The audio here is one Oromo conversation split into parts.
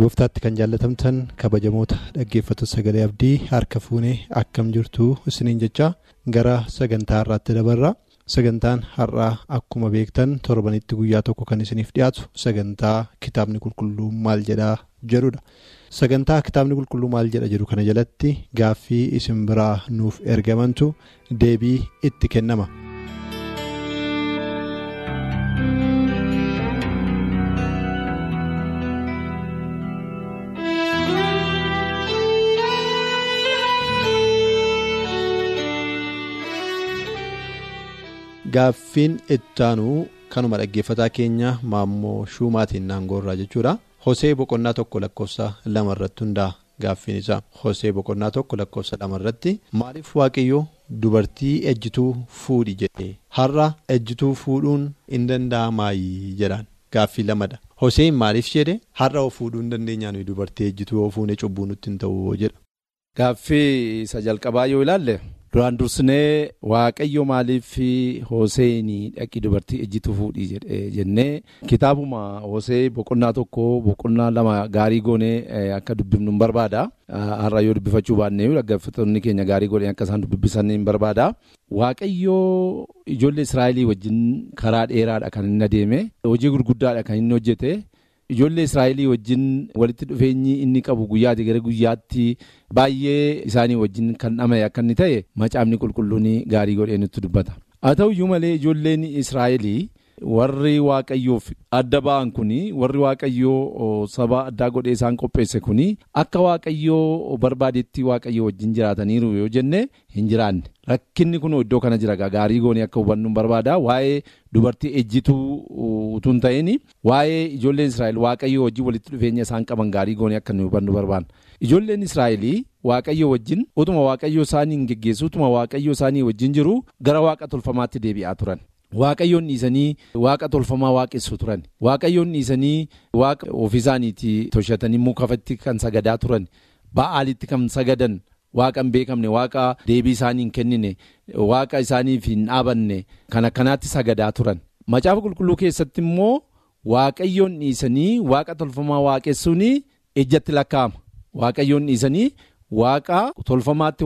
Gooftaatti kan jaallatamtan kabajamoota dhaggeeffattoota sagalee abdii harka fuunee akkam jirtu isiniin jecha gara sagantaa har'aatti dabarra sagantaan har'aa akkuma beektan torbanitti guyyaa tokko kan isiniif dhiyaatu sagantaa kitaabni qulqulluu maal jedhaa jedhudha sagantaa kitaabni qulqulluu maal jedha jedhu kana jalatti gaaffii isin biraa nuuf ergamantu deebii itti kennama. Gaaffiin ittaanuu kanuma dhaggeeffataa keenya maammoo shuumaatiin naangoorraa jechuudha. Hosee boqonnaa tokko lakkoofsa lama irratti hundaa'a gaaffiin isaa. Hosee boqonnaa tokko lakkoofsa lama irratti maaliif waaqayyoo dubartii ejjituu fuudhi jedhee har'a ejjituu fuudhuun hin danda'amaayi jedhaan gaaffii lamadha. Hoseen maaliif jedhe har'a fuudhuu hin dandeenyaan dubartii ejjituu fuunee cubbuu nutti hin ta'u jedha. Gaaffii isa jalqabaa yoo ilaalle. Duraan dursinee waaqayyo maaliif Hoseen dhaqi dubartii ejjituu fuudhii jennee kitaabuma Hosee boqonnaa tokko boqonnaa lama gaarii goonee akka dubbifnu hin barbaada. Har'a yoo dubbifachuu baannee dhaggeeffattoonni keenya gaarii godhanii akka isaan dubbisan hin barbaada. Waaqayyo ijoollee Israa'elii wajjin karaa dheeraadha kan inni adeeme hojii gurguddaadha kan inni hojjete. Ijoollee Israa'elii wajjin walitti dhufeenyi inni qabu guyyaati gara guyyaatti baay'ee isaanii wajjin kan dhama'e akka inni ta'e macaafni qulqulluun gaarii godhee nutti dubbata. Haa ta'u iyyuu malee ijoolleen Israa'elii warri waaqayyoof adda ba'an kun warri waaqayyoo saba addaa godhee isaan qopheesse kun akka waaqayyoo barbaadetti waaqayyoo wajjin jiraataniiru yoo jenne hin jiraanne. Rakkinni kun iddoo kana jira gaarii goonee akka hubannu barbaada waa'ee dubartii ejjituu utuu hin ta'in waa'ee ijoolleen Israa'el waaqayyoo wajjin walitti dhufeenya isaan qaban gaarii goonee akka hubannu barbaada. Ijoolleen Israa'elii waaqayyoo wajjin utuma waaqayyoo isaanii hin geggeessu utuma waaqayyoo isaanii wajjin jiru gara waaqa tolfamaatti deebi'aa turan. Waaqayyoon dhiisanii waaqa tolfamaa waaqessu turan. Waaqayyoon dhiisanii waaqa ofiisaaniitti toshatanii mukafatti kan sagadaa turan. Ba'aalitti kan sagadan. Waaqa hin beekamne waaqa deebii isaanii hin kennine waaqa isaaniif hin dhaabanne kan akkanaatti sagadaa turan. Macaafa qulqulluu keessatti immoo waaqayyoon dhiisanii waaqa tolfamaa waaqessuun ejjatti lakkaa'ama. Waaqayyoon dhiisanii waaqa tolfamaatti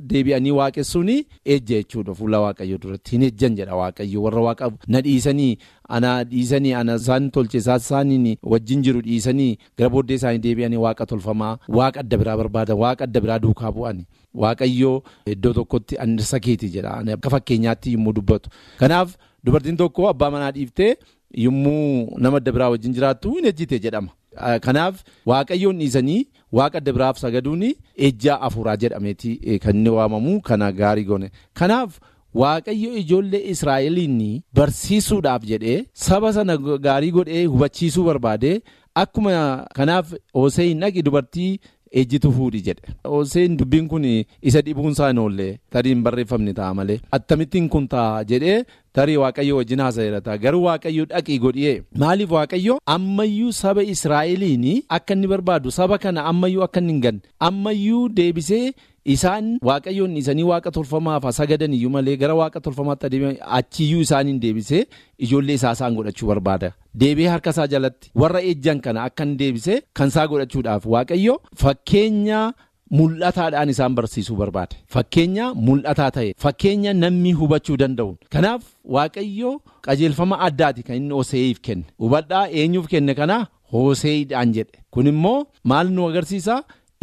deebi'anii waaqessuun ejja jechuudha. Fuula waaqayyoo duratti hin ejjan jedha waaqayyo. Warra waaqa na dhiisanii ana dhiisanii ana isaan tolche isaaniin wajjin jiru dhiisanii gara booddee isaanii deebi'anii waaqa tolfamaa waaqa adda biraa barbaadan waaqa adda biraa duukaa bu'an. Waaqayyoo iddoo tokkotti andirsa keeti jedha. Akka fakkeenyaatti yommuu dubbatu. Kanaaf dubartiin tokko abbaa manaa dhiiftee yommuu nama adda biraa wajjin jiraattu hin ejjite jedhama. Kanaaf waaqayyoon dhiisanii waaqa adda biraaf sagaduun ejjaa afuuraa jedhameeti kan inni waamamu kana gaarii goone. Kanaaf waaqayyo ijoollee Israa'eliin barsiisuudhaaf jedhee saba sana gaarii godhee hubachiisuu barbaade akkuma kanaaf Hoseen dhaqi dubartii ejjitu fuudhi jedhe. Hoseen dubbiin kun isa dhibuunsaa hin oolle tarii hin barreeffamne ta'a malee akkamittiin kun ta'a jedhee tarii waaqayyo wajjin haasa'eera garuu waaqayyo dhaqii godhee maaliif waaqayyo ammayyuu saba Israa'eliin akka inni barbaadu saba kana ammayyuu akka inni hin ganne ammayyuu deebisee isaan waaqayyoon dhiisanii waaqa tolfamaaf sagadan iyyuu malee gara waaqa tolfamaatti adeeman achiyyuu isaaniin deebisee ijoollee isaa isaan godhachuu barbaada. Deebi'ee harka isaa jalatti warra ejjan kana akka inni deebisee kan isaa godhachuudhaaf waaqayyo fakkeenya. Mul'ataadhaan isaan barsiisuu barbaade. Fakkeenya mul'ataa ta'e fakkeenya namni hubachuu danda'u kanaaf waaqayyo qajeelfama addaati kan inni Hosee'iif kenne. Hubadhaa eenyuuf kenne kana Hosee'idhaan jedhe. Kun immoo maal nu agarsiisa?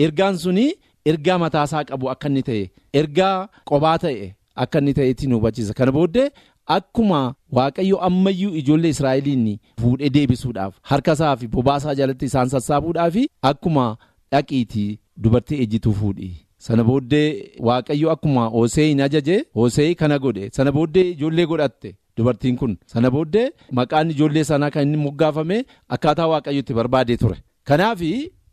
Ergaan suni ergaa mataasaa qabu akka inni ta'e ergaa qobaa ta'e akka inni ta'etti nu hubachiisa. Kana booddee akkuma waaqayyo ammayyuu ijoollee Israa'eliin fuudhee deebisuudhaaf harka isaa fi bobaasaa jalatti isaan sassaabuudhaaf akkuma. dhaqiitii dubartii ejjituu fuudhi. Sana booddee Waaqayyo akkuma Hoseeyin ajaje Hoseeyi kana godhe sana booddee ijoollee godhatte dubartiin kun sana booddee maqaan ijoollee sanaa kan inni moggaafame akkaataa Waaqayyotti barbaadee ture. Kanaaf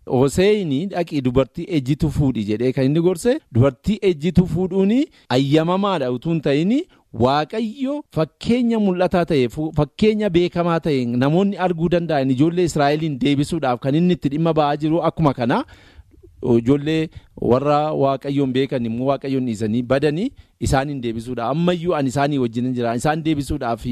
Hoseeyin dhaqii dubartii ejjituu fuudhi jedhee kan inni gorse dubartii ejjituu fuudhuun ayyamamaadha utuu hin ta'in Waaqayyo fakkeenya mul'ataa ta'e fakkeenya beekamaa ta'e namoonni arguu danda'an ijoollee Israa'eliin deebisuudhaaf kan inni itti dhimma ba'aa jiru akkuma kana. Ijoollee warra waaqayyoon beekan immoo waaqayyoon dhiisanii badanii isaaniin deebisuudha. Ammayyuu ani isaanii wajjin jira. Isaan deebisuudhaaf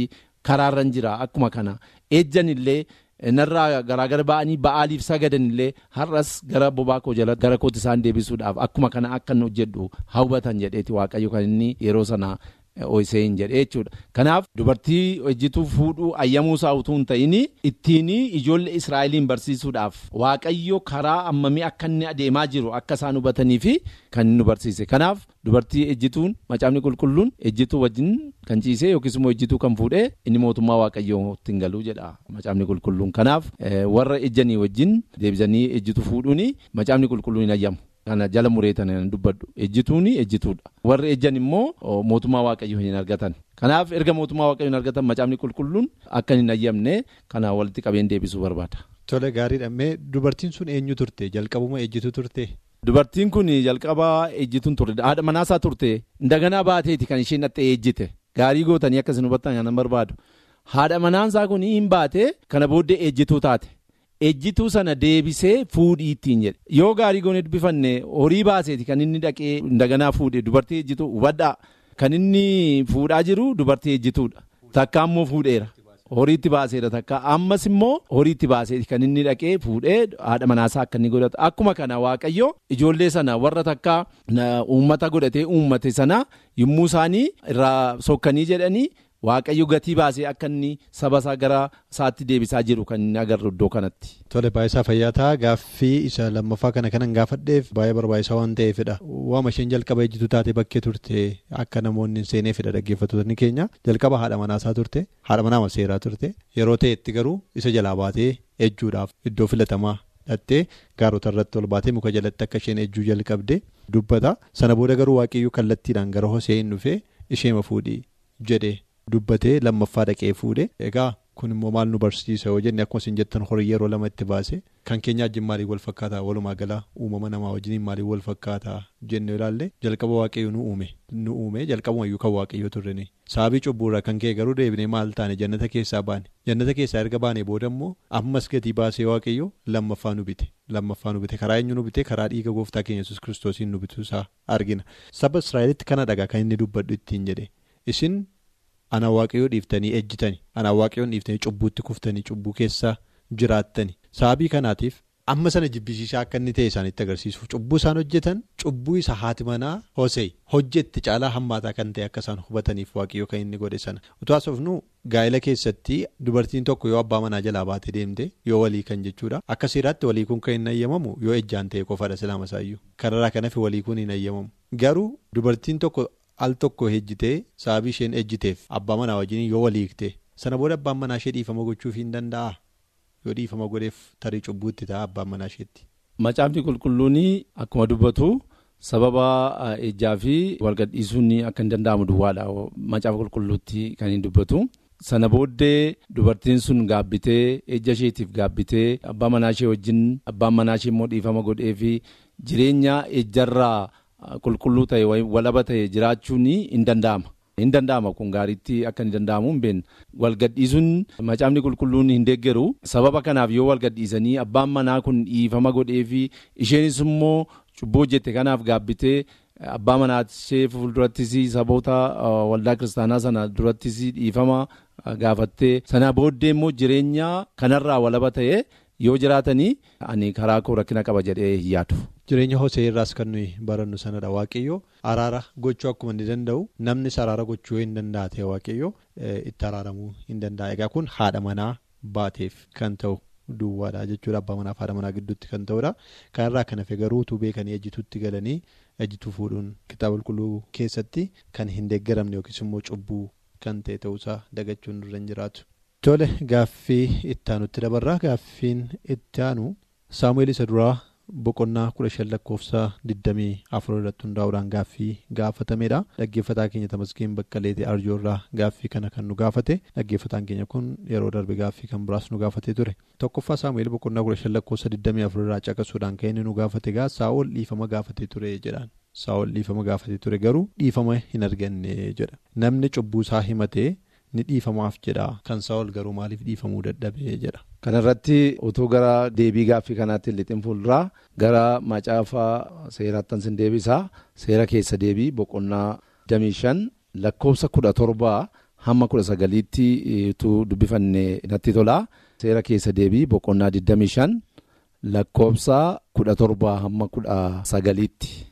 karaarran jira akkuma kana. Ejjan illee narraa garaagara ba'anii ba'aaliif sagadan illee har'as gara bobaa koo jala gara kootti isaan deebisuudhaaf akkuma kana akka hojjedhu hawwatan jedheeti waaqayyo kan inni yeroo sana. Hoseeyin jedhee jechuudha. Kanaaf dubartii ejjituu fuudhuu ayyamuusaa utuu hin ta'in ittiin ijoollee Israa'eliin barsiisuudhaaf waaqayyo karaa ammamii akka inni adeemaa jiru akka isaan hubatanii fi kan nu barsiise. Kanaaf dubartii ejjituun macaafni qulqulluun ejjituu wajjin kan ciisee yookiis immoo ejjituu kan fuudhee inni mootummaa waaqayyootti hin galuu jedha macaafni qulqulluun. Kanaaf warra ejjanii wajjin deebisanii ejjituu fuudhuun macaafni qulqulluun hin ayyamu. Kana jala mureetan dubbadhu ejjituun ejjituudha. Warri ejjan immoo mootummaa waaqayyoo hin argatan. Kanaaf erga mootummaa waaqayyoo hin argatan macaafni qulqulluun akka hin ayyamne kana walitti qabeen deebisuu barbaada. Tole gaariidha dubartiin sun eenyu turte? Jalqabuma ejjituu turte. Dubartiin kun jalqabaa ejjituun turte. Haadha manaasaa turte. Daganaa baateeti kan isheen dhattee ejjite. Gaarii gootanii akkasiin hubattan kan barbaadu. Haadha manaasaa kun hin baate kana booddee ejjituu taate. Ejjituu sana deebisee fuudhii ittiin jedhe. Yoo gaarii goone dubbifanne horii baaseeti kan inni dhaqee daganaa fuudhe dubartii ejjituu hubadhaa. Kan inni fuudhaa jiru dubartii ejjituudha. Takka ammoo fuudheera. Horiitti baaseera takka. Ammas immoo horiitti baaseeti. Kan inni dhaqee fuudhee haadha manaasaa akka inni godhatu. Akkuma kana waaqayyo ijoollee sana warra takka uummata godhatee uummate sana yommuu isaanii irraa sokkanii jedhanii. Waaqayyo gatii baasee akka inni saba isaa gara isaatti deebisaa jiru kan inni agarru iddoo kanatti. Tole baay'isaa fayyaa ta'a gaaffii isa lammaffaa kana kanan gaafadheef baay'ee barbaachisaa waan ta'eefidha. Waama isheen jalqaba ejjituu taate bakkee turte akka namoonni seeneefidha dhaggeeffattoonni keenya jalqaba haadha manaasaa turte haadha manaa seeraa turte yeroo ta'etti garuu isa jalaa baatee ejjuudhaaf iddoo filatamaa dhattee gaarota irratti ol baatee muka jalatti akka isheen ejjuu jalqabde dubbata sana booda garuu waaqayyoo kallattiidhaan gara Hoseen dhufee isheema fuudhii jedhee. Dubbatee lammaffaa dhaqee fuudhe egaa kun immoo maal nu barsiisa yoo jenne akkuma isin jettan horii yeroo lama itti baase kan keenya wajjin maaliif wal fakkaataa? Walumaa galaa uumama namaa wajjin maaliif wal fakkaataa jenne ilaalle jalqaba waaqayyo nu uume nu uume jalqabumayyuu kan waaqayyo turreni. Sababii cubbuurraa kan ka'e garuu deebinee maal taane? Jannata keessaa baane. Jannata keessaa erga baane booda immoo ammas gatii baasee waaqayyo lammaffaa nu bite. Lammaffaa nu bite. Karaa eenyu nu bite? Karaa dhiiga gooftaa keenya yesus kiristoosiin nu bituusaa argina. Saba israa'elitti kana dhagaa kan inni dubbadhu ittiin jedhe. Isin. Ana waaqayyoo dhiiftanii ejjitani ana waaqayyoon dhiiftanii cubbuutti kuftanii cubbuu keessa jiraattani sababii kanaatiif amma sana jibbisiisaa akka inni ta'e isaanitti agarsiisuuf cubbuu isaan hojjetan cubbuu isa haati manaa Hosee hojjetti caalaa hammaataa kan ta'e akka isaan hubataniif waaqayyoo kan inni godhe sana. Utuu haasofnu gaa'ela keessatti dubartiin tokko yoo abbaa manaa jalaa baatee deemte yoo walii kan jechuudha. Akka seeraatti walii kun kan hin ayyamamu yoo ejjaan ta'e qofaadha silaama isaayyuu. Kanarraa kan hafe walii kun hin ayyamamu. Garuu dubartiin tokko. Al tokko ejjitee sababii isheen ejjiteef abbaa manaa wajjin yoo walii hiikte sana booda abbaan manaa ishee dhiifama gochuuf hin danda'a yoo dhiifama godheef tarii cubbuutti ta'a abbaan manaa isheetti. Macaafni qulqulluun akkuma dubbatu sababa ejjaa fi walgadhiisuun akka hin danda'amu duwwaadha macaafa qulqulluutti kan hin dubbatu. Sana booddee dubartiin sun gaabbitee ejja isheetiif gaabbitee abbaa manaa ishee wajjin abbaan manaa ishee immoo dhiifama godhee fi jireenya ejjarraa. Qulqulluu ta'e walaba ta'e jiraachuun hin danda'ama. Hin danda'ama kun gaariitti akka hin danda'amu hin beekne. Walgadhiisuun macaafni qulqulluun hin deeggaru. Sababa kanaaf yoo walgadhiisanii abbaan manaa kun dhiifama godhee fi isheenis immoo cubbuu hojjette kanaaf gaabbitee abbaa manaa ishee fuuldurattis saboota waldaa kiristaanaa sana durattis dhiifama gaafattee sana booddee immoo jireenya kanarraa walaba ta'e yoo jiraatanii ani karaa koo rakkina qaba jedhee hin yaadu. Jireenya Hosee irraas kan nuyi barannu sanadha waaqayyo. Araara gochuu akkuma inni danda'u namnis araara gochuu hin danda'a ta'e waaqayyo itti araaramuu hin danda'a. Egaa kun haadha manaa baateef kan ta'u duwwaadha jechuudha. Abbaa manaaf haadha manaa gidduutti kan ta'udha kanarraa kan hafe garuu utuu beekanii ejjituutti galanii ejjituu fuudhuun kitaaba qulqulluu keessatti kan hin deeggaramne yookiis immoo cubbuu kan ta'e ta'uusaa dagachuun irra hin jiraatu. Tole gaaffii itti aanutti dabarraa gaaffiin itti aanu saamu'eel isa duraa. boqonnaa kudha shan lakkoofsa digdamii afur irratti hundaa'uudhaan gaaffii gaafatamedha. Dhaggeeffataa keenya Tamaskiin Baqqaleetii Arjoorraa gaaffii kana kan nu gaafate dhaggeeffataan keenya kun yeroo darbe gaaffii kan biraas nu gaafatee ture. Tokkoffaa Saamu'eel boqonnaa kudha shan lakkoofsa digdamii afur irraa caqasuudhaan kan inni nu gaafate gaa Saa'ol dhiifama gaafatee ture jedhaan. Saa'ol dhiifama gaafatee ture garuu dhiifama hin arganne jedha. Namni cubbuusaa himatee ni dhiifamaaf jedha. Kan Saa'ol garuu maaliif dhiifamuu dadhabee jedha. Kanarratti utuu gara deebii gaaffii kanaatti lixin fuulduraa gara macaafaa seeraattan sin deebisaa seera keessa deebii boqonnaa digdamii shan lakkoofsa kudha torbaa hamma kudha sagaliitti utuu dubbifanne natti tola. Seera keessa deebii boqonnaa digdamii shan lakkoofsa kudha torbaa hamma kudha sagaliitti.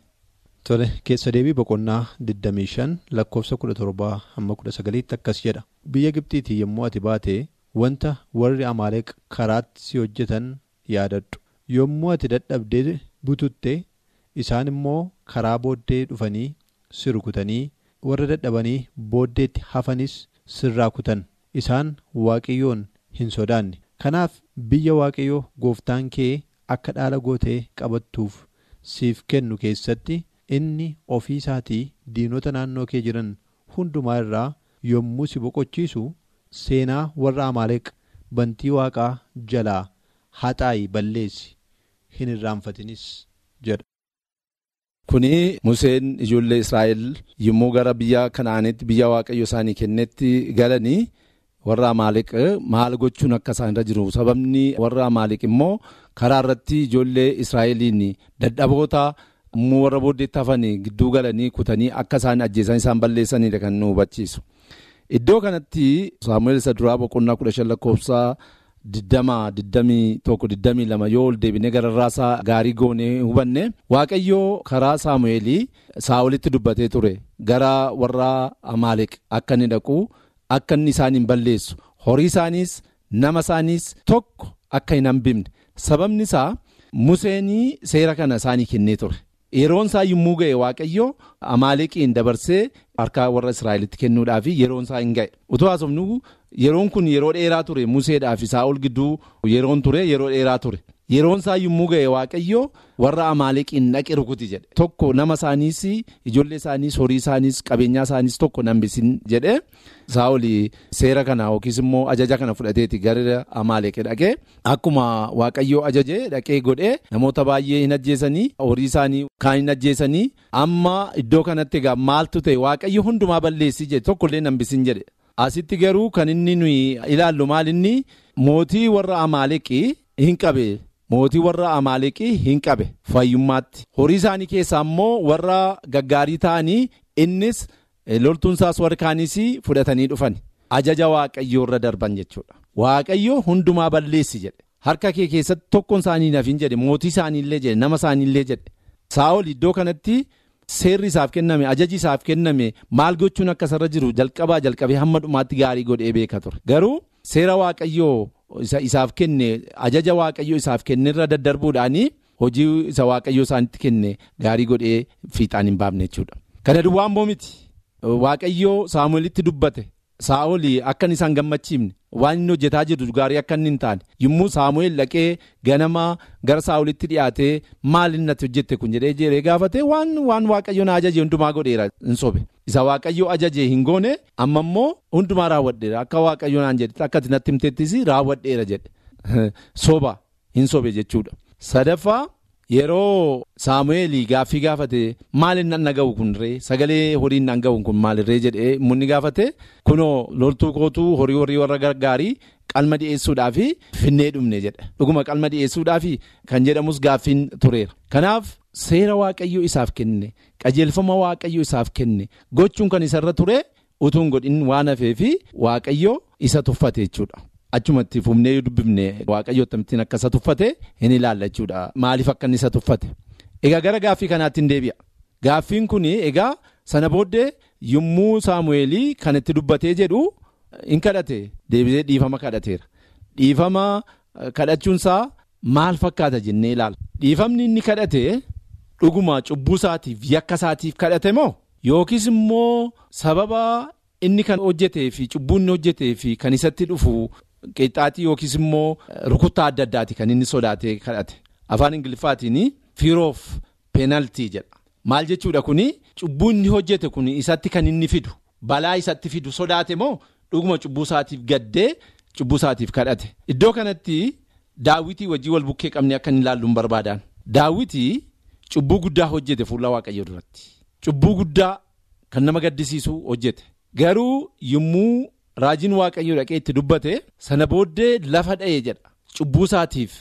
Tole keessa deebii boqonnaa 25 lakkoofsa 17 hamma 19 akkas jedha. Biyya Gibxiitii yommuu ati baate wanta warri Amaaleq karaatti si hojjetan yaadadhu. Yommuu ati dadhabdee bututte isaan immoo karaa booddee dhufanii si rukutanii warra dadhabanii booddeetti hafanis sirraa kutan. Isaan waaqayyoon hin sodaanne. Kanaaf biyya waaqayyoo gooftaan kee akka dhaala gootee qabattuuf siif kennu keessatti. Inni ofii isaatii diinota naannoo kee jiran hundumaa irraa yommuu si boqochiisu seenaa warra amaaleq bantii waaqaa jalaa haxaayi balleessi hin irraanfatinis jedha. Kuni Museen ijoollee Israa'el yommuu gara biyya Kanaanitti biyya Waaqayyo isaanii kennetti galanii warra Amaaleq maal gochuun akka isaan irra jiru sababni warra Amaaleq immoo karaa irratti ijoollee Israa'eliin dadhaboota. Warra booddeetti hafan gidduu galanii kutanii akka isaan ajjeesan isaan balleessanidha kan nu hubachiisu. Iddoo kanatti Saamu'eel isa duraa boqonnaa kudha shan lakkoofsaa digdama digdamii tokko digdamii lama yoo ol deebine gararraasaa gaarii goonee hubanne Waaqayyoo karaa Saamu'eelii Saa'olitti dubbatee ture gara warra Amaaleq akka inni dhaqu akka inni isaan hin balleessu horii isaaniis nama isaaniis tokko akka hin hambifne sababni isaa Museenii seera kana isaanii kennee ture. Yeroon isaa yommuu ga'e Waaqayyo Amaaleqiin dabarsee harka warra Israa'elitti kennuudhaaf yeroon isaa hin ga'e. Utoo haasofnu yeroon kun yeroo dheeraa ture Museedhaa fi Saa'ol gidduu yeroon ture yeroo dheeraa ture. Yeroon isaa yommuu ga'e Waaqayyo warra Amaaleqiin dhaqe rukuti jedhe. Tokko nama isaaniis ijoollee isaaniis horii isaaniis qabeenyaa isaaniis tokko nambisin jedhe Saa'ol seera kana yookiis immoo ajaja kana fudhateeti gara Amaaleq dhaqee akkuma Waaqayyo ajaje dhaqee godhee namoota baay'ee hin ajjeesanii horii isaanii kaan hin ajjeesanii amma iddoo kanatti egaa maaltu ta'e Waaqayyo hundumaa balleessi jedhe tokkollee nambisin jedhe. Asitti garuu kan inni nuyi ilaallu maal inni mootii warra Amaaleqii hin qabe. Mootii warra Amaaleqii hin qabe fayyummaatti. Horii isaanii keessaa immoo warra gaggaarii ta'anii innis loltuun isaas warri kaaniis fudhatanii dhufan. Ajaja Waaqayyoo irra darban jechuudha. Waaqayyo hundumaa balleessi jedhe. Harka kee keessatti tokkoon isaanii nafin jedhe mootii isaaniillee jedhe nama isaaniillee jedhe. Saa'ol iddoo kanatti seerri isaaf kenname ajaji isaaf kenname maal gochuun akka isarra jiru jalqabaa jalqabee hamma dhumaatti gaarii godhee beeka ture. Garuu seera Waaqayyoo. Isaaf kenne. Ajaja waaqayyo isaaf kenne irra daddarbuudhaani hojii isa waaqayyo isaanitti kenne gaarii godhee fiixaan hin baafne jechuudha. Kana duwwaa immoo miti. Waaqayyo saamu'eelitti dubbate. Saa'ol akka inni isaan gammachiifne waan inni hojjetaa jiru gaarii akka inni hin taane yommuu saamu'eel dhaqee ganama gara saa'olitti dhiyaatee maal inni ati hojjette kun jedhee jedhee gaafate waan waan waaqayyo na ajaje hundumaa godheera hin sobe. Isa waaqayyo ajaje hin goone amma immoo hundumaa raawwadheera akka waaqayyo naan jedhe akka natti himtettis raawwadheera jedhe soba hin sobe jechuudha. Sadaffaa yeroo saamu'eel gaaffii gaafate maal inni dhaga'u kun ree sagalee horiin dhaga'u kun maalirree jedhee munni gaafate kunoo loltuu kootuu horii horii warra gargaarii qalma dhi'eessuudhaaf finnee dhumne jedhe dhuguma qalma dhi'eessuudhaaf kan jedhamus gaaffiin tureera. Kanaaf seera waaqayyo isaaf kenne qajeelfama waaqayyo isaaf kenne gochuun kan isarra ture utuun godhin waan hafeef waaqayyo isa tuffate jechuudha. Achumatti fufnee dubbifne waaqayyo akkamittiin akka isa tuffate hin ilaalla jechuudha. Maaliif akka inni isa tuffate? Egaa gara gaaffii kanaatti hin deebi'a. Gaaffiin kun egaa sana booddee yommuu saamu'eelii kan itti dubbatee jedhu hin kadhate deebisee dhiifama kadhateera. Dhiifama kadhachuunsaa maal fakkaata jennee ilaalla. Dhiifamni inni kadhate dhuguma cubbuu isaatiif yakka isaatiif kadhate moo yookiis immoo sababa inni kan hojjetee fi cubbuu inni hojjetee fi kan isatti dhufu qixxaatii yookiis immoo rukuttaa adda addaati kan inni sodaatee kadhate. Afaan ingiliffaatiin fiiroof peenaltii jedha maal jechuudha kuni cubbuu inni hojjete kun isatti kan inni fidu. Balaa isatti fidu sodaate moo dhuguma cubbuu isaatiif gaddee cubbuu isaatiif kadhate. Iddoo kanatti daawwitii wajjii wal bukkee qabne akka inni ilaalluun barbaadaan daawwitii cubbuu guddaa hojjete fuula waaqayyo duratti. Cubbuu guddaa kan nama gaddisiisu hojjete. Garuu yommuu raajiin waaqayyo dhaqee itti dubbate sana booddee lafa dha'ee jedha. Cubbuu isaatiif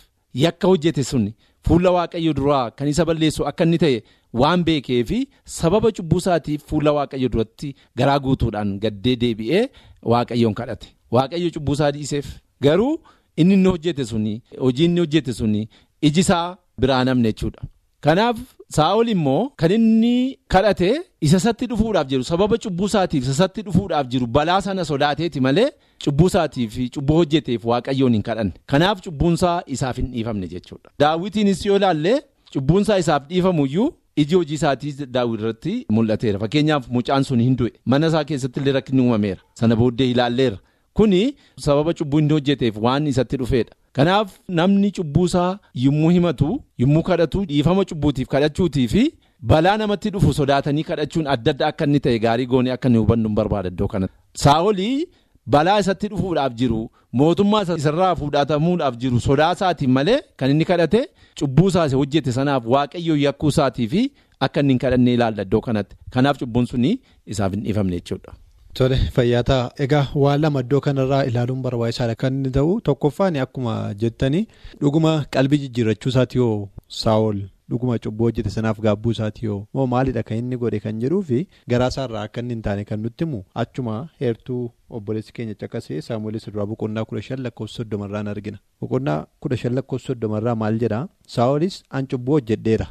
yakka hojjete sun fuula waaqayyo duraa kan isa balleessu akka inni ta'e waan beekee fi sababa cubbuu isaatiif fuula waaqayyo duratti garaa guutuudhaan gaddee deebi'ee waaqayyoon kadhate. Waaqayyo cubbuu isaa dhiiseef garuu inni inni hojjete suni hojii inni hojjete suni iji isaa biraa namne jechuudha. Kanaaf saa'ol immoo kan inni kadhate isa isatti dhufuudhaaf jiru sababa cubbuu isaatiif isa isatti dhufuudhaaf jiru balaa sana sodaateeti malee cubbuu isaatiif cubbuu hojjeteef waaqayyoon hin kadhanne. Kanaaf cubbuunsaa isaaf hin dhiifamne jechuudha. Daawwitiinis yoo ilaalle cubbuunsaa isaaf dhiifamuyyuu iji hojii isaatii daawwit irratti mul'ateera. Fakkeenyaaf mucaan sun hin du'e mana isaa keessatti illee rakkinni uumameera. Sana booddee ilaalleera. Kuni sababa cubbuu inni hojjeteef waan isatti dhufeedha. Kanaaf namni cubbuusaa yommuu himatu yommuu kadhatu dhiifama cubbuutiif kadhachuutii fi balaa namatti dhufu sodaatanii kadhachuun adda adda akka inni ta'e gaarii goonee akka inni hubannu barbaada iddoo kanatti. Saa'olii balaa isatti dhufuudhaaf jiru mootummaa isarraa fuudhatamuudhaaf jiru sodaa isaatiin malee kan inni kadhate cubbuu isaas hojjete sanaaf waaqayyoo yakkuu isaatii fi akka inni hin kadhanne ilaalla iddoo kanatti. Kanaaf cubbuun suni isaaf hin dhiifamne jechuudha. Tole fayyaataa egaa waan lama iddoo kanarraa ilaaluun barbaachisaadha kan inni ta'u tokkoffaan akkuma jettanii dhuguma qalbii jijjiirrachuu isaati yoo saawol dhuguma cubbuu hojjete sanaaf gaabbuu isaati yoo? Moo maalidha? Kan inni godhe kan jedhuu fi garaasaarraa akka inni hin taane kan nutti himu. Achuma heertuu obboleessi keenya caqasee saamu'eelis duraa boqonnaa kudha shan lakkoofsa soddomarraan argina. Boqonnaa kudha shan lakkoofsa soddomarraa maal jedhaa saa'olis an cubbuu hojjedheera.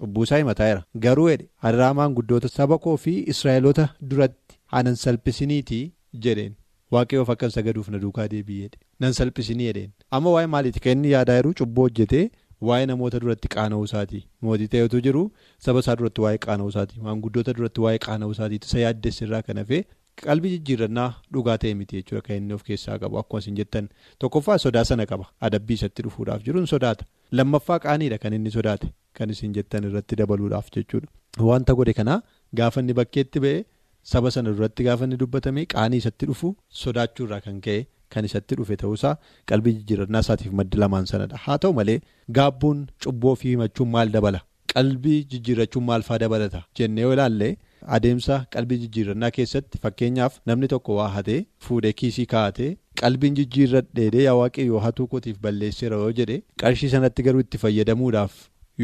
Cubbuu isaa himataa'eera garuu jedhe harraamaan guddoota saba koo fi israa'eloota duratti. Anan salphisiniitii jedheen waaqayyoof akkan sagaduuf na duukaa deebi'eedha. Nan salphisinii jedheen amma waa'ee maaliiti kan inni yaadaa jiru cubbuu hojjetee waa'ee namoota duratti qaana'uu isaati. Mootii ta'etu jiru saba isaa duratti waa'ee qaana'uu isaati. Maanguddoota duratti waa'ee qaana'uu isaati. Isa yaaddeessi irraa kan hafee qalbii jijjiirannaa dhugaa ta'e miti jechuudha kan inni of keessaa qabu akkuma isin jettan tokkoffaa sodaa sana qaba adabbii isatti dhufuudhaaf jiruun sodaata. Lammaffaa qaaniidha kan inni sodaate kan isin jettan irratti dabaluudhaaf jechuudha. Wanta godhe kanaa gaafa inni bakkeetti ba'e. Saba sana duratti gaafa inni dubbatame qaanii isatti dhufu sodaachuurraa kan ka'e kan isatti dhufe ta'uusaa qalbii jijjiirannaa isaatiif maddi lamaan sanadha. Haa ta'u malee gaabbuun cubbuu ofii himachuun maal dabala? Qalbii jijjiirrachuun maal faa dabalata? Jennee yoo ilaalle adeemsa qalbii jijjiirannaa keessatti fakkeenyaaf namni tokko waa hatee fuudhee kiisii kaa'atee qalbiin jijjiirradheedee yaa waaqayyoo hatuu kootiif balleesseera yoo jedhe qarshii sanatti garuu itti fayyadamuudhaaf.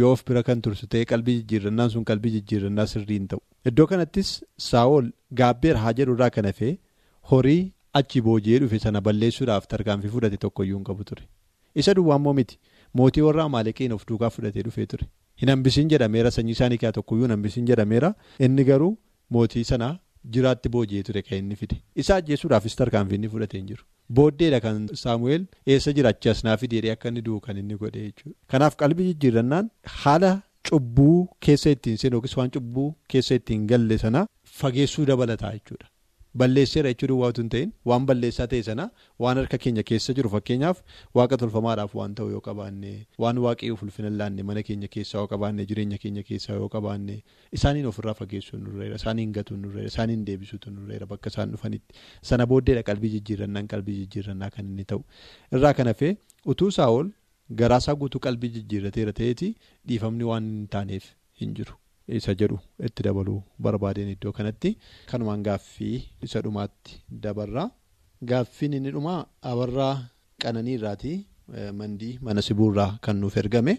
Yoo of bira kan tursu ta'e qalbii jijjiirannaan sun qalbii jijjiirannaa sirrii hin ta'u. Iddoo kanattis saawol gaabbeera haa jedhu irraa kan hafee horii achi booji'ee dhufe sana balleessuudhaaf tarkaanfii fudhate tokkoyyuu hin qabu ture. Isa duwwaa immoo miti mootii warra Amaaleqiin of duukaa fudhatee dhufee ture. Hin hambisiin jedhameera sanyii isaanii keessaa tokkoyyuu hin hambisiin jedhameera inni garuu mootii sana jiraatti booji'ee ture kan inni fide. Isa ajjeesuudhaafis tarkaanfii inni fudhatee hin jiru. Booddeedha kan Saamu'eel eessa jiraachii as naa fidee akka inni du'u kan inni godhe jechuudha. Kanaaf qalbii jijjiirannaan haala cubbuu keessa ittiin seenu yookiis waan cubbuu keessa ittiin galle sana fageessuu dabalataa jechuudha. Balleesseera jechuudha waatu hin ta'in waan balleessaa ta'e sana waan harka keenya keessa jiru fakkeenyaaf waaqa tolfamaadhaaf waan ta'u yoo qabaanne waan waaqayyoof ulfina laanne mana keenya keessaa yoo qabaanne jireenya keenya keessaa yoo qabaanne isaaniin ofirraa fageessuu nurreera isaaniin gatuu nurreera isaaniin deebisuutu nurreera bakka isaan dhufanitti sana booddeedha qalbii jijjiirannaan qalbii jijjiirannaa kan inni ta'u irraa kan hafee utuu saa'ol garaasaa guutuu qalbii jijjiirrateera ta'eeti dhiifamni waan hin taaneef hin jiru. Isa jedhu itti dabaluu barbaadeen iddoo kanatti. Kanumaan gaaffii isa dhumaatti dabarraa gaaffiin inni dhumaa abarraa qananii irraati. Mandii mana sibuurraa kan nuuf ergame.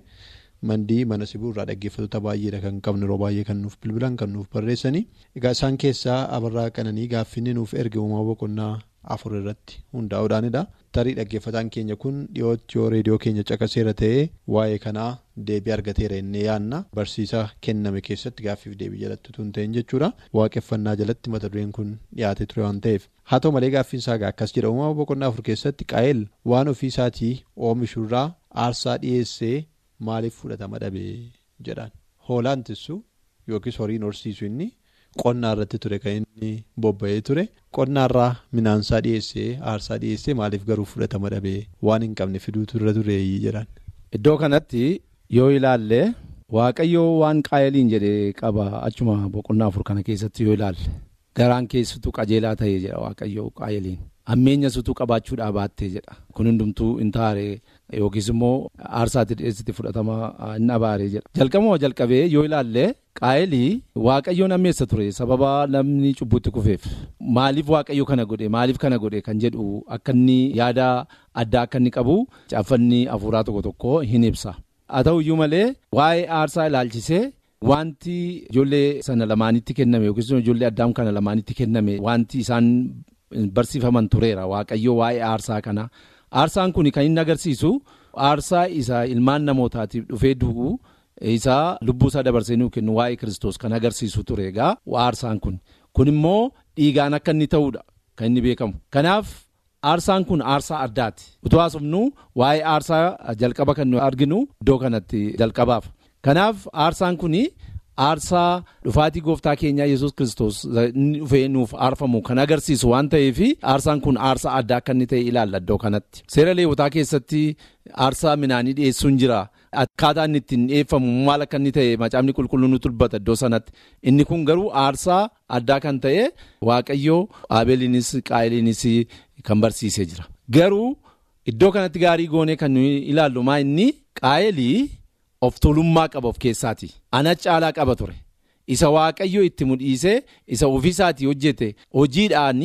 Mandii mana sibuurraa dhaggeeffattoota baay'eedha kan qabnu yeroo baay'ee kan nuuf bilbilan kan nuuf barreessanii egaa isaan keessaa abarraa qananii gaaffiin nuuf erge uumaa boqonnaa afur irratti hundaa'uudhaanidha. tarii dhaggeeffataan keenya kun dhiyootti yoo reediyoo keenya caqaseera ta'ee waa'ee kanaa deebii argateera innee yaanna barsiisa kenname keessatti gaaffiif deebii jalatti tun ta'in jechuudha waaqeffannaa jalatti mata dureen kun dhiyaate ture waan ta'eef haa ta'u malee gaaffiin isaa akkas jedha uumama boqonnaa afur keessatti qaa'el waan ofii isaatii oomishuurraa aarsaa dhiyeessee maaliif fudhatama dhabee jedhaan hoolaan tissu yookiis horiin horsiisu inni. Qonnaa irratti ture kan inni bobba'ee ture. Qonnaarraa minaansaa dhiyeessee aarsaa dhiyeessee maaliif garuu fudhatama dhabee waan hin qabne fiduutu irra tureeyyii jedhan. Iddoo kanatti yoo ilaalle waaqayyoo waan qaayeliin jedhee qaba. Achuma boqonnaa afur kana keessatti yoo ilaalle garaan keessattuu qajeelaa ta'ee jedha waaqayyoo qaayeliin. Ammeenya sutuu qabaachuudhaa baattee jedha. Kun hundumtuu hin taare yookiis immoo aarsaatti dhiyeessitti fudhatama hin abaaree jedha. Jalqabuma jalqabee yoo ilaalle qaayelii waaqayyoon ammeessa ture. Sababa namni cubbutti kufeef. Maaliif waaqayyo kana godhe? Maaliif kana godhe? Kan jedhu akka inni yaada addaa akka inni qabu caaffanni hafuuraa tokko tokko hin ibsa. haa ta'u iyyuu malee waa'ee aarsaa ilaalchisee wanti ijoollee sana lamaanitti kenname yookiis ijoollee addaam kana lamaanitti kenname wanti isaan barsiifaman tureera. Waaqayyo waa'ee aarsaa kana aarsaan kun kan inni agarsiisu aarsaa isa ilmaan namootaatiif dhufee du'u isaa lubbuu isaa dabarsee nuu kennu waa'ee kiristoos kan agarsiisu ture egaa aarsaan kun kun immoo dhiigaan akka inni ta'uudha kan inni beekamu kanaaf. Aarsaan kun aarsaa addaati. Utuu haasofnu waa'ee aarsaa jalqaba kan nu arginu iddoo kanatti jalqabaaf. Kanaaf aarsaan kun aarsaa dhufaatii gooftaa keenyaa yesus kristos dhufee nuuf aarfamu kan agarsiisu waan ta'eef aarsaan kun aarsaa addaa akka inni ta'e ilaalla iddoo kanatti. Seera leewwataa keessatti aarsaa midhaanii dhiyeessuun jira. Akkaataa inni ittiin dhiyeeffamu maal akka inni ta'e macaafni qulqulluun nu dubbata iddoo sanatti. Inni kun garuu aarsaa addaa kan ta'e waaqayyoo abeeliinis qaayiliinis kan barsiisee jira. Garuu iddoo kanatti gaarii goonee kan ilaallu maa inni qaayilii of tuulummaa qaba of keessaati. Ana caalaa qaba ture. Isa waaqayyo itti mudhiisee isa ofiisaatii hojjete hojiidhaan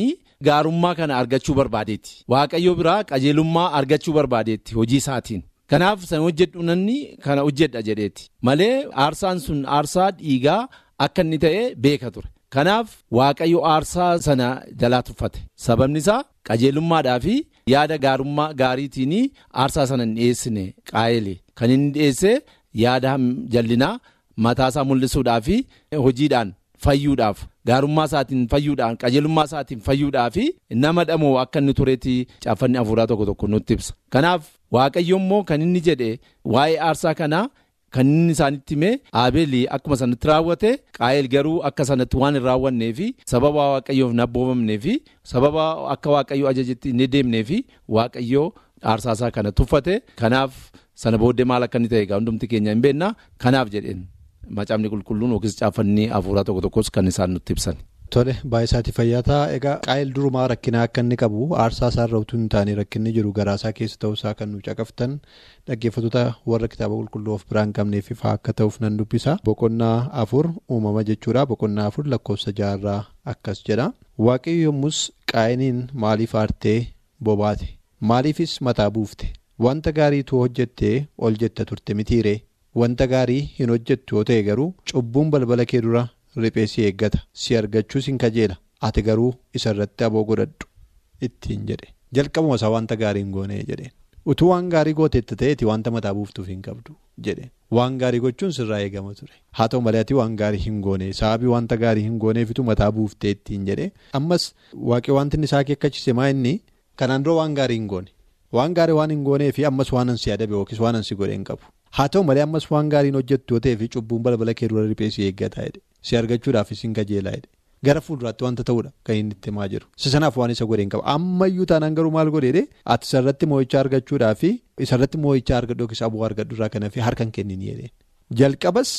gaarummaa kana argachuu barbaadeetti. Waaqayyo biraa qajeelummaa argachuu barbaadeetti hojii isaatiin. Kanaaf san hojjedhu nanni kana hojjedha jedheeti. Malee aarsaan sun aarsaa dhiigaa akka inni ta'e beeka ture. Kanaaf waaqayyo aarsaa sana jalaa tuffate. Sababni isaa qajeelummaadhaa fi yaada gaarummaa gaariitiin aarsaa sana hin dhiyeessine qaayile. Kan inni dhiyeesse yaada jallinaa mataasaa mul'isuudhaa fi hojiidhaan fayyuudhaaf gaarummaa isaatiin fayyuudhaan qajeelummaa isaatiin fayyuudhaa fi nama dhamoo akka inni tureetti caaffanni hafuuraa tokko tokko nutti ibsa. Kanaaf waaqayyo immoo kan inni jedhe waa'ee aarsaa kanaa. Kan inni isaanitti himee Abeelii akkuma sanatti raawwate qaayil garuu akka sanatti waan hin raawwannee fi sababa waaqayyoof hin abboomamnee fi sababa akka waaqayyoo ajajetti hin deemnee fi waaqayyoo aarsaasaa kana tuffate kanaaf sana booddee maal akka inni ta'e egaa hundumti keenya hin beekna kanaaf jedheen. Macaafni qulqulluun yookiis caaffanni hafuuraa tokko tokkos kan isaan nutti ibsan. Tole baay'isaati fayyataa egaa qaayil durumaa rakkinaa akka inni qabu aarsaa isaa irra utuu hin taane rakkinni jiru garaasaa keessa ta'uusaa kan nu caqaftan dhaggeeffattoota warra kitaaba qulqulluu of biraan qabneef ifaa akka ta'uuf nan dubbisa. Boqonnaa afur uumama jechuudha. Boqonnaa afur lakkoofsa jaarraa akkas jedha. Waaqayyo yommus qaayiniin maaliif aartee bobaate maaliifis mataa buufte. Wanta gaariitu hojjettee ol jetta turte mitiiree. Wanta gaarii hin hojjettu yoo ta'e garuu cubbuun balbala kee dura. Riphee si eeggata. Si argachuus hin kajeela. Ati garuu isa irratti aboo godhadhu. Ittiin jedhe. Jalqabuma isaa wanta gaarii hin goonee jedheen. Utuu waan gaarii gooteetta ta'eeti wanta mataa buuftuuf hin qabdu jedheen. Waan gaarii gochuun sirraa eegama ture. Haa ta'u malee ati waan gaarii hin goone sababii wanta gaarii hin gooneefitu mataa buuftee ittiin jedhe. Ammas waaqee wanti inni isaa akeekkachise maa inni kanaan dura waan gaarii hin goone. Waan gaarii waan hin goonee fi ammas waan ansi adabe yookiis waan ansi godhe hin qabu. haa ta'u malee ammas waan gaariin hojjettu yoo ta'ee fi cubbuun balbala kee dura riphee si eeggataa jedhe si argachuudhaafis hin kajeelaa jedhe gara fuulduraatti wanta ta'uudha. Kan inni itti himaa jiru. Sanaaf waan isa godhe hin qaba ammayyuu taanaan garuu maal godheedhe ati isarratti moo'ichaa argachuudhaaf isarratti moo'ichaa argadhu yookiis aboo argadhu irraa kana fi harkan kennin jedheen jalqabas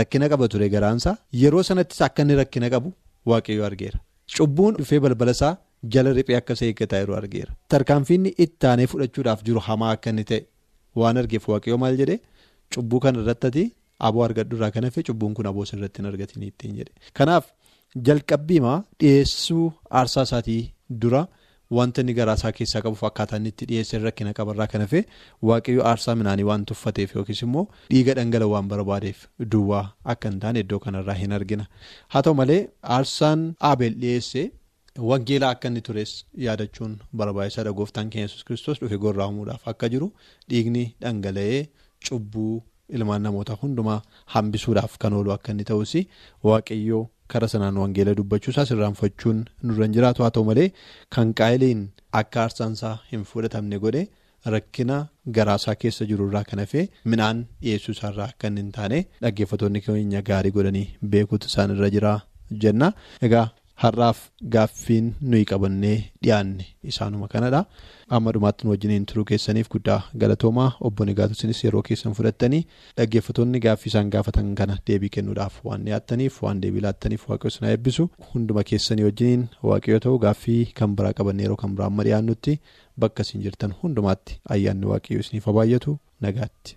rakkina qaba ture garaansaa. Yeroo sanattis akka inni rakkina qabu waaqayyo argeera. Cubbuun dhufee balbala isaa jala riphee akka isa eeggataa yeroo argeera tarkaanfiinni itti aanee fudhachuudhaaf jiru hamaa akka inni ta'e waan argeef waaqayyo maal jedhe. Cubbuu kana irratti aboo argadhu irraa kan hafe cubbuun kun aboo irratti hin argatin ittiin jedhe. Kanaaf jalqabbiimaa dhiyeessuu aarsaa isaatii dura wanta inni garaasaa keessaa qabuuf akkaataa inni itti dhiyeessee rakkina qabarraa kan hafe waaqayyo aarsaa midhaanii waan tuffateef yookiis immoo dhiiga dhangala'u waan barbaadeef duwwaa akka hin taane iddoo kanarraa hin argina. Haa ta'u malee aarsaan abeel dhiyeessee. Wangeelaa akka inni tures yaadachuun barbaachisaadha gooftaan keenya yesus kiristoos dhufe gorra'amuudhaaf akka jiru dhiigni dhangala'ee cubbuu ilmaan namoota hundumaa hambisuudhaaf kan oolu akka inni ta'us waaqayyoo kara sanaan wangeela dubbachuusaa sirraanfachuun nurra jiraatu haa ta'u malee kan qaayiliin akka aarsaansaa hin fudhatamne godhe rakkina garaasaa keessa jiru irraa kan hafe midhaan dhiyeessuusaarraa akka inni hin taane dhaggeeffattoonni keenya gaarii godhanii beekuutu isaan irra jira jenna egaa. Har'aaf gaaffiin nuyi qabannee dhiyaanne isaanuma kanadha. amma dhumaatti nu wajjiniin turuu keessaniif guddaa galatoomaa obbo Nagaatusinis yeroo keessan fudhattanii dhaggeeffattoonni gaaffii isaan gaafatan kana deebii kennuudhaaf waan dhiyaattaniif waan deebii laattaniif waaqayyo isin eebbisu hunduma keessanii wajjiniin waaqayyo ta'u gaaffii kan biraa qabanne yeroo kan biraa amma dhiyaannutti bakka isin jirtan hundumaatti ayyaanni waaqayyo isiniif baay'atu nagaatti.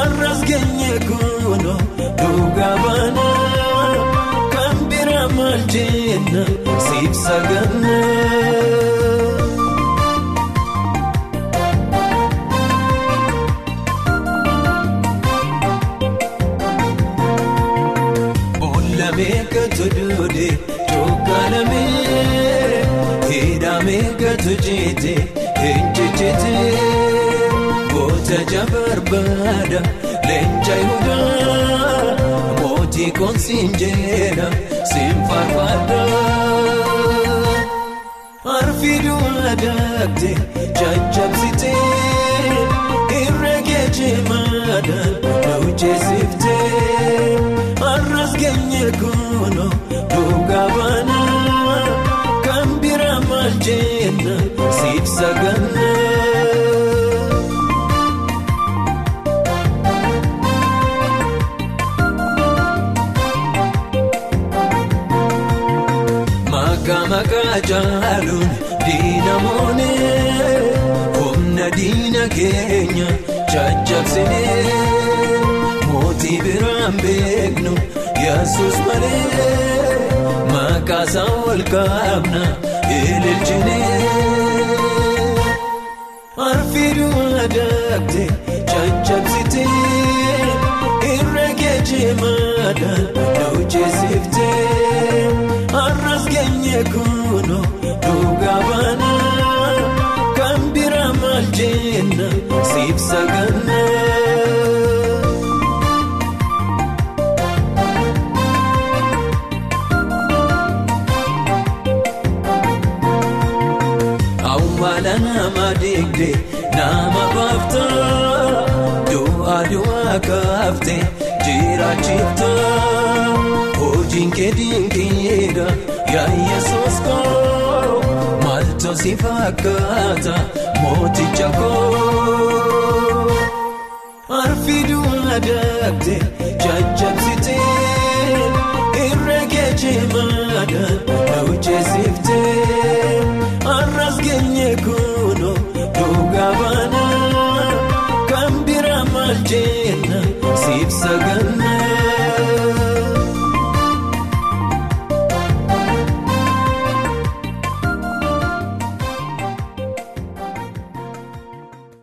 Arras geenye kuno dhugaa baana kan bira maal jenna siif saganna. Goota barbaada leenca yuudaa mootii koonsiin jedha siin farfaadha. Arfiduu adaate caccabsitee irra geejimaadhaan hojjeesiftee arras geenye kuno dhugaa baana kan bira maal jenna siif saganna. Keenya caccabsinee mootii biraan beeknu yesus malee maqaa isaa ol kaabna ililchinee arfiduu adaate caccabsitee irra geejimaadhaan hojjeesiftee. Arras geenye kuno siif saganna. Awwaala nama deegde nama baafta du'a du'a kaafte jiraachifta. Hojiin kee dinqiidha yaa yesus koo maaltu si fakkaata mooticha koo. Arfiduu adaate caccabsitee irra geejimaadhaan hojjeesiftee arras geenye kuno dhugaa baana kan bira maal jenna siif saganna.